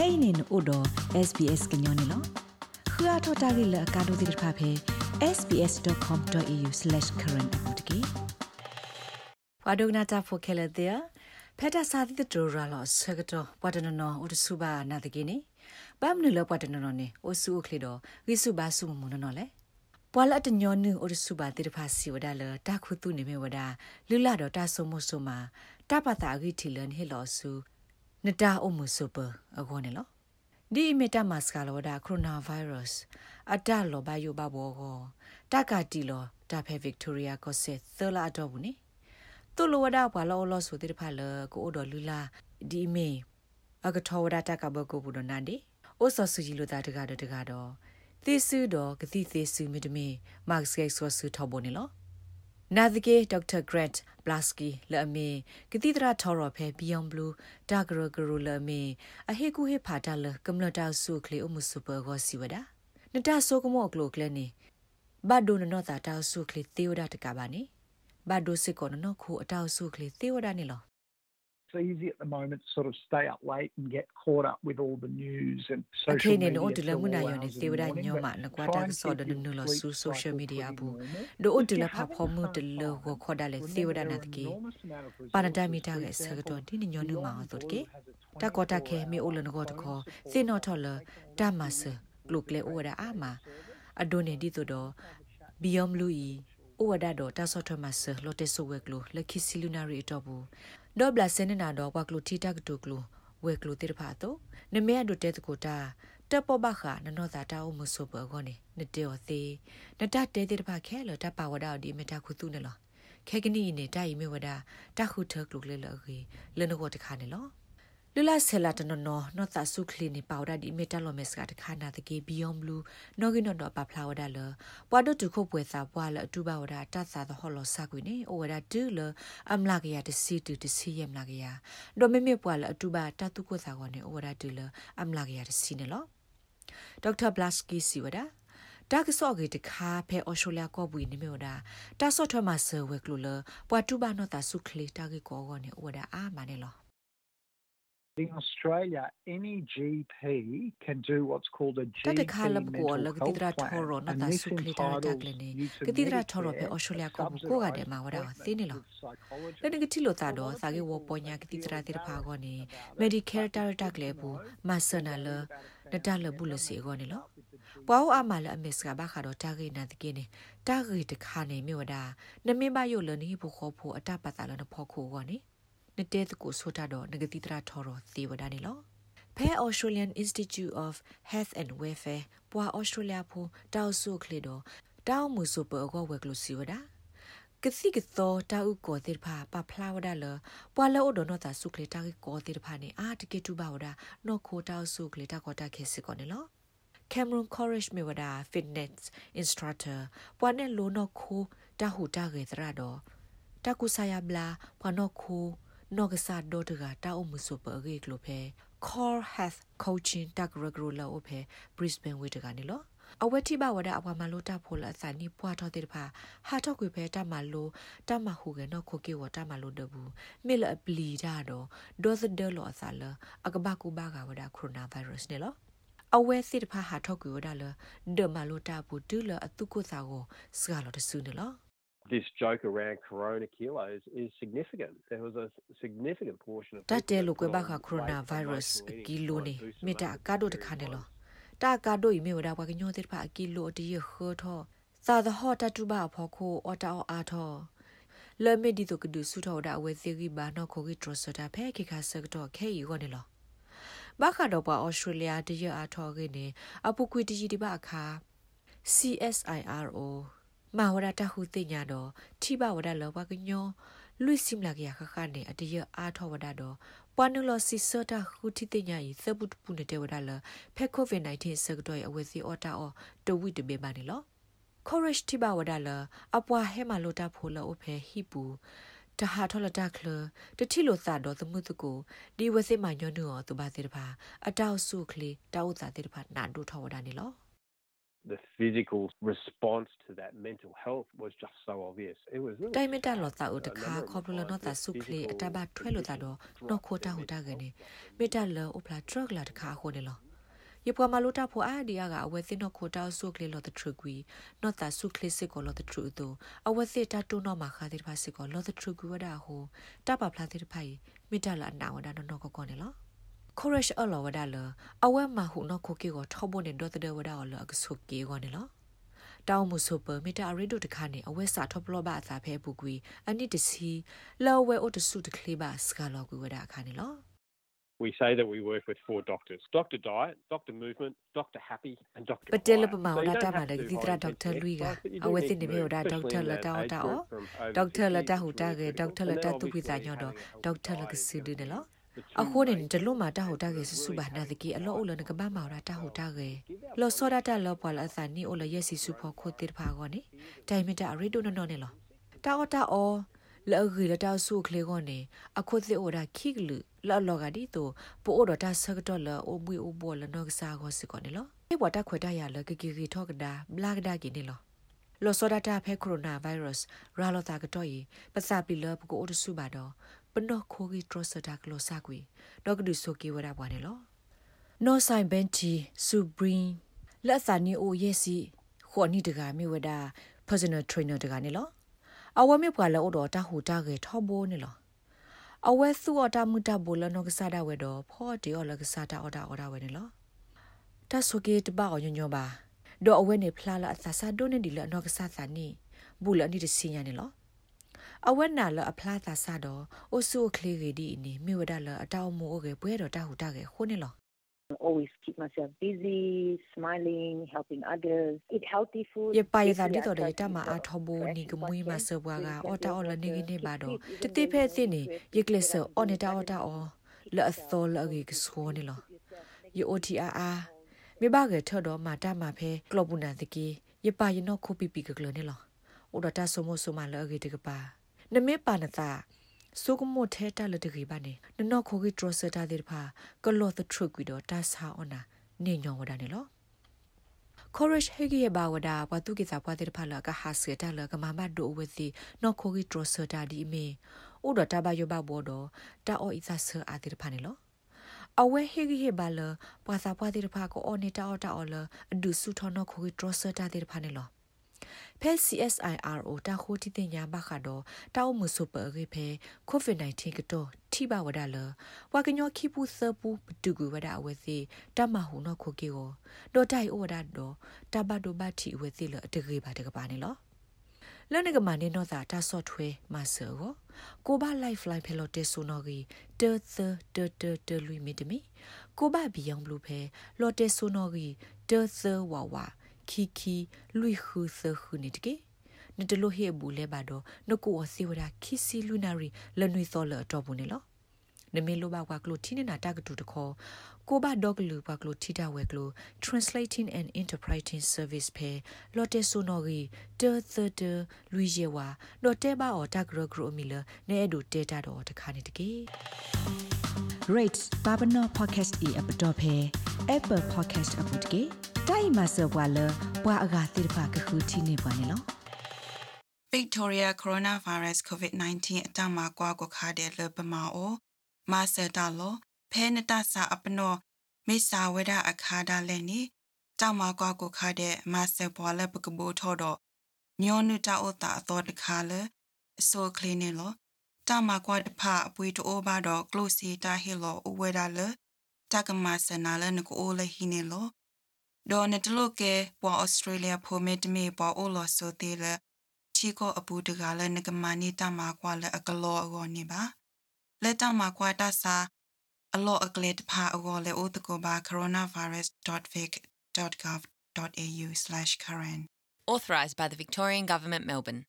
kainin odo sbs gnyone lo khua thota gi la ka do dir pha phe sbs.com.au/current apotki wadogna ta pho khela de pheta sa ti to ra lo sagato wadana no odu suba na de gi ni bam nu lo wadana no ne o su o khle do ri su ba su mo no no le ပွာလတ်တညောနုဩရစုပါတိတဖာစီဝဒါလတာခုတုနေမေဝဒါလူလာတော့တာဆုံမဆုံမှာတပတာဂိထီလန်ဟေလောစု နတာအမှုစုပအခေါ်နေလောဒီမီတာမတ်စကလောဒါကိုရိုနာဗိုင်းရပ်စ်အတလောဘယဘဘောကိုတကတီလောတာဖဲဗစ်တိုးရီယာကိုဆေသလာတော့ဘူးနိတူလောဝဒါဘလောလောဆိုတိတဖာလကိုအိုတော်လူလာဒီမေအကထောဝဒါတကဘကိုဘူးဒနန်ဒီအိုဆဆူဂျီလိုတာတကတော့တကတော့သေစုတော်ဂတိသေစုမီတမီမတ်စကိတ်ဆွဆူထောဘောနေလော နာဒကေဒေါက်တာဂရက်ဘလတ်စကီလအမီကတိတရာထော်ရဖဲဘီယွန်ဘလူးတာဂရဂရူလအမီအဟေကူဟေဖာတာလကမ္လတာဆုခလီအမှုစပဂောစီဝဒနတာဆိုကမောကလိုကလနေဘတ်ဒိုနနောတာတာဆုခလီသေဝဒတကပါနေဘတ်ဒိုစစ်ကောနနောခုအတောက်ဆုခလီသေဝဒနေလော it's easy at the moment to sort of stay up late and get caught up with all the news and social media. Okay, no, de la muna yo ne tewda nyoma na kwata so de nu lo su social media bu. Do o de la pha pho mu de lo go khoda le tewda na tke. Parada mi ta ge sa to ti ni nyo nu ma to tke. Ta ko ta khe mi o lo no go to kho. Sin no tho lo ta ma se. Look le o da a ma. Adone di to do. Beyond Blue ဩဝဒတော့တဆော့ထမဆလော်တေဆိုဝဲကလိုလက်ခိစီလူနာရီတော့ဘူးဒေါဘလာစနေနာတော့ဘကလိုတီတက်တူကလိုဝဲကလိုတေဖာတော့နမဲအဒိုတဲတကိုတာတပ်ပဘခနနောသာတာအမှုဆိုဘောကောနေနတေောသေးနတတဲတေတဖာခဲလောတပဝဒဒီမတခုသူနေလောခဲကနီနေတိုင်မေဝဒတခုထကလုလေလောခေလနကိုတခါနေလော လူလာဆလာတနနောနောတာဆုခလီနီပေါဒါဒီမီတာလိုမက်စကတခါနာတကေဘီယွန်ဘလူးနောဂီနောတော့ပဖလာဝဒါလပွာဒတုခုပွဲစာပွာလအတူပါဝဒါတတ်စာသဟောလောစကွေနေအိုဝဒါဒူလအမလာကရတစီတူတစီယမလာကရဒိုမေမေပွာလအတူပါတတုခုစာကောနေအိုဝဒါဒူလအမလာကရတစီနေလောဒေါက်တာဘလတ်စကီစီဝဒါတာကဆော့ဂေတခါဖဲအော်စတြေးလျကောပွေနေမျိုးဒါတာဆော့ထမဆဝဲကလူလပွာတူဘာနောတာဆုခလီတာကေကောကောနေဝဒါအာမနေလော In Australia, any GP can do what's called a GP Tata khala ko lag tidra thoro na ta sukli ta ta klene ke tidra thoro pe Australia ko ko ga de ma wada thini lo le ne ti lo ta do sa ge wo po nya ke tidra tir pha go ni Medicare ta ta kle bu ma sana le na ta le bu le si go ni lo ပွားအမလအမစ်ကဘာခါတော့တာဂိနာတကိနေတာဂိတခါနေမြို့ဒါနမင်းဘယိုလနီဘူးခေါ်ဖို့အတပတ်တာလနဖို့ခိုးကောနေ နတဲတကိုဆိုတာတော့ငကတိတရာထော်တော့သေဝဒနေလောဖဲ Australian Institute of Health and Welfare ပွာ Australia ဖိုတောက်ဆုခလီတော့တောက်မှုစုပအောဝဲကလို့စီဝဒကစီကသောတာဥကိုတိဖာပဖလာဝဒလပွာလောဒနောတာဆုခလီတာကိုတိဖာနေအာတကေတူပါဝဒနောခိုတောက်ဆုခလီတာကိုတာခေစစ်ကောနေလော Cameron Courage Mewada Fitness Instructor ပွာနဲ့လိုနောခိုတာဟူတာကေသရတော့တကုဆာယဘလာပွာနောခို နော့ကစားဒေါ်တကတာအမှုစပရေကလိုဖဲ Core Health Coaching တက်ရဂရလောဖဲ Brisbane ဝေတကနေလောအဝတိဘဝဒအဝမလိုတာဖိုလအစနိပွားတော်တဲ့ဖာဟာတော့ကွေဖဲတမလိုတမဟုကနော်ခိုကေဝတမလိုတဘူးမေလအပလီဒါတော့ဒေါ်စဒလောအစလအကဘကူဘာကဝဒကိုရိုနာဗိုင်းရပ်စ်နေလောအဝဲစစ်တဖာဟာတော့ကွေဝဒါလဒမလိုတာဘူးဒူလအတုကုစာကိုစကလောတဆူနေလော this joke around corona kilos is significant. There was a significant portion of that de lo kwe ba kha coronavirus kilo ni me ta ka do de kha ne lo ta ka do yi me wa da kwa nyo de pha kilo de ye kho tho sa the hot ta tu ba pho kho o ta o a tho le me di to ku du su tho da we se gi ba no kho gi tro so ta phe ki kha sa to khe yi go ne lo ဘာခါတော့ပါဩစတြေးလျတရအထော်ကိနေအပုကွေတကြီးဒီပါအခါ CSIRO မာဝရတဟုတိညာတော့ထိဘဝရလောဘကညောလွိစိမလာကရခခနဲ့အတရအားထောဝဒတော့ပွာနုလစီစတာခုတိတိညာဤသပုတပုနေတဲ့ဝဒလဖက်ကိုဗစ် -19 စကတော့အဝစီအော်တာအော်တဝိတဘေပါနေလော courage တိဘဝဒလအပွားဟဲမလိုတာဖိုလောအဖဲဟိပူတဟာထောလတာကလတတိလိုသာတော့သမှုတကိုဒီဝစိမညောနုောသူပါစေတပါအတောက်စုခလီတောက်သာတဲ့တပါနာဒုထောဝဒနေလော the physical response to that mental health was just so obvious. It was တိုင်မတာလောတာဥတခါခေါပလနောတာစုခလေအတဘထွဲလို့တာတော့နော်ခိုတာဟူတာကနေမေတာလောဥပလာဒရဂလာတခါဟိုနေလောယပွားမလို့တာဖို့အာဒီယာကအဝဲသိနော်ခိုတာဆုကလေလောတထရကွီနော်တာဆုခလေစစ်ကိုလောတထရူတို့အဝဲစစ်တာတုံနော်မှာခါတဲ့ဖာစစ်ကိုလောတထရကွီဝဒါဟိုတပဖလာတဲ့ဖိုင်မေတာလာနာဝဒါနော်ကောကောနေလော courage အလောဝဒါလအဝဲမှာဟုနော်ခိုကေကိုထောဖို့နေတော့တဲ့ဝဒါလောအဆုကေကိုနေလောတောင်းမှုဆိုပမီတာရီဒိုတခါနေအဝဲစာထောပလောဘာအစာဖဲပူကွီအနိတစီလောဝဲအိုတဆုတကလေးပါစကလောကွီဝဒါခါနေလော We say that we work with four doctors Dr. Diet, Dr. Movement, Dr. Happy, and Dr. Patel pa ma ora ta ma de ditra doctor lui ga awe tin ne me ora doctor la ta ta o doctor la ta hu ta ge doctor la ta tu pi sa nyo do doctor la ke su de ne lo အခုနေတလို့မှာတဟိုတာကေဆဆူဘာနာတကီအလောအလနကဘာမာရာတဟိုတာကေလောစောဒတာလောပွာလာစာနီအိုလယက်စီဆူဖို့ခိုတေဖာကောနေတိုင်မတာရီဒိုနော်နေလောတာအတာအောလောဂီလတာဆုခလေကောနေအခုသေအိုရာခိကလူလောလောကဒီတိုပိုအိုဒတာဆကတော့လောအိုဘွေအိုဘောလနောကစားကောစကောနေလောေဘဝတာခွေတာရလကကီကီထောကဒါဘလာကဒါကီနေလောလောစောဒတာဖဲကိုရိုနာဗိုင်းရပ်စ်ရာလောတာကတော့ယပစာပီလပကိုအိုတဆုပါတော့ ပနောခိုဂီထရစတာကလောစာကွေဒေါကဒုဆိုကီဝရဘွားနေလောနောဆိုင်ဘန်တီဆူဘရင်လက်စာနီအိုယက်စီခေါနီတကမြေဝဒါ personal trainer တကနေလောအဝဲမြေပွာလောတော့တဟူတာကေထောဘိုးနေလောအဝဲစုအတာမူတာဘလနောကစားတာဝဲတော့ဖောတေော်လကစားတာအော်တာအော်တာဝဲနေလောတဆုကေတပါညညပါဒေါ်အဝဲနေဖလာလာအသစာဒိုနေဒီလနောကစားစာနီဘူးလနီတစီညာနေလော အဝက်နာလအဖလားသာဆာတော့အိုဆုခလီရီဒီနီမြေဝဒလအတောက်မိုးကေပွဲတော်တဟူတကေခုနေလော always keep myself busy smiling helping others eat healthy food ရပါရတာဒီတော်တယ်တမအားထောဘူးနီကမွေးမဆဘွားကအော်တာအော်လနေကနေပါတော့တတိဖဲသိနေရကလစ်ဆောအော်နေတာအော်တာအော်လောအသောလအကေကဆိုနေလောယိုတီအာအာမိဘကေထော်တော့မာတာမဖဲကလပုနာတကီရပါရနောခိုပီပီကကလနေလောအိုဒတာ ဆမိုဆမလအကေတကပါနမေပါနတာစုကမိုထဲတလတကြီးပါနေနနောခိုကြီးဒရစတာဒီဖာကလောသထရုကွီတော့တဆာအနာနေညောဝဒနေလော courage hegi ba wada wa tu ki sa pwa de phala ka ha se ta la ka ma ma do we si no kho gi tro sa ta di me u do ta ba yo ba bo do ta o i sa sa a de pha ne lo အဝဲဟေဂီဟေဘာလပွာစာပွားတဲ့ဖာကိုအော်နေတာအော်တာအော်လအဒုစုထောနခိုဂီဒရဆတာတဲ့ ဖာနေလောဖဲ CSIRO တာခိုတီတင်ညာဘခါတော့တောက်မှုစုပရေဖဲ COVID-19 ကတော့ထိပါဝဒါလဝါကညောခိပူသပူပတူကူဝဒါအဝဲစီတမဟုနောခိုကေကိုဒေါ်တိုင်ဩဝဒါတော့တဘဒိုဘတီဝဲစီလအတကေပါတကပါနေလောလနကမနေနောသာတာဆော့ထွဲမဆောကိုကိုဘ life line ဖဲလို့တေဆိုနော်ကြီးတေသတေတေတေလူမီတမီကိုဘဘီယောင်ဘလူဖဲလော်တေဆိုနော်ကြီးတေသဝဝ ခီခီလွိခုသခုနေတကေနတလိုဟေဘူးလဲပါတော့နကိုအစီဝဒခီစီလူနာရီလနွေသောလတော့ဘူးနေလောနမေလိုပါကွာကလိုတီနေတာတကတူတခေါ်ကိုဘဒေါကလူပါကလိုတီတာဝဲကလို translating and interpreting service pay lotte sonogi de the de luije wa no te ba o ta gro gro mi le ne edu te ta do ta kha ni de ke rates babano podcast e app dot phe apple podcast app dot ke တိုင်မဆဘွာလဘွာအဂါတိဖာကခုတီနေပါနေလော Victoria coronavirus COVID-19 အတမကွာကိုခါတဲ့လပမာအိုမာစတာလောဖဲနတဆာအပနောမေစာဝဒအခါဒါလည်းနေတောက်မကွာကိုခါတဲ့မာစဘွာလပကဘူထောတော့ညောနုတာအိုတာအတော်တခါလေအစိုးကလေးနေလော တာမကွာတဖအပွေတိုးပါတော့ close တာဟီလောအဝဲဒါလေတကမဆနာလနကိုအိုလဟီနေလောဒေါ်နတလုကေပွာဩစတြေးလျဖိုမစ်မီပွာအိုလောဆိုတေလချီကိုအပူတကလည်းငကမနီတမကွာလည်းအကလောအကောနေပါလက်တမကွာတဆာအလောအကလက်တဖာအကောလည်းအိုတကောပါ coronavirus.vic.gov.au/current authorised by the Victorian Government Melbourne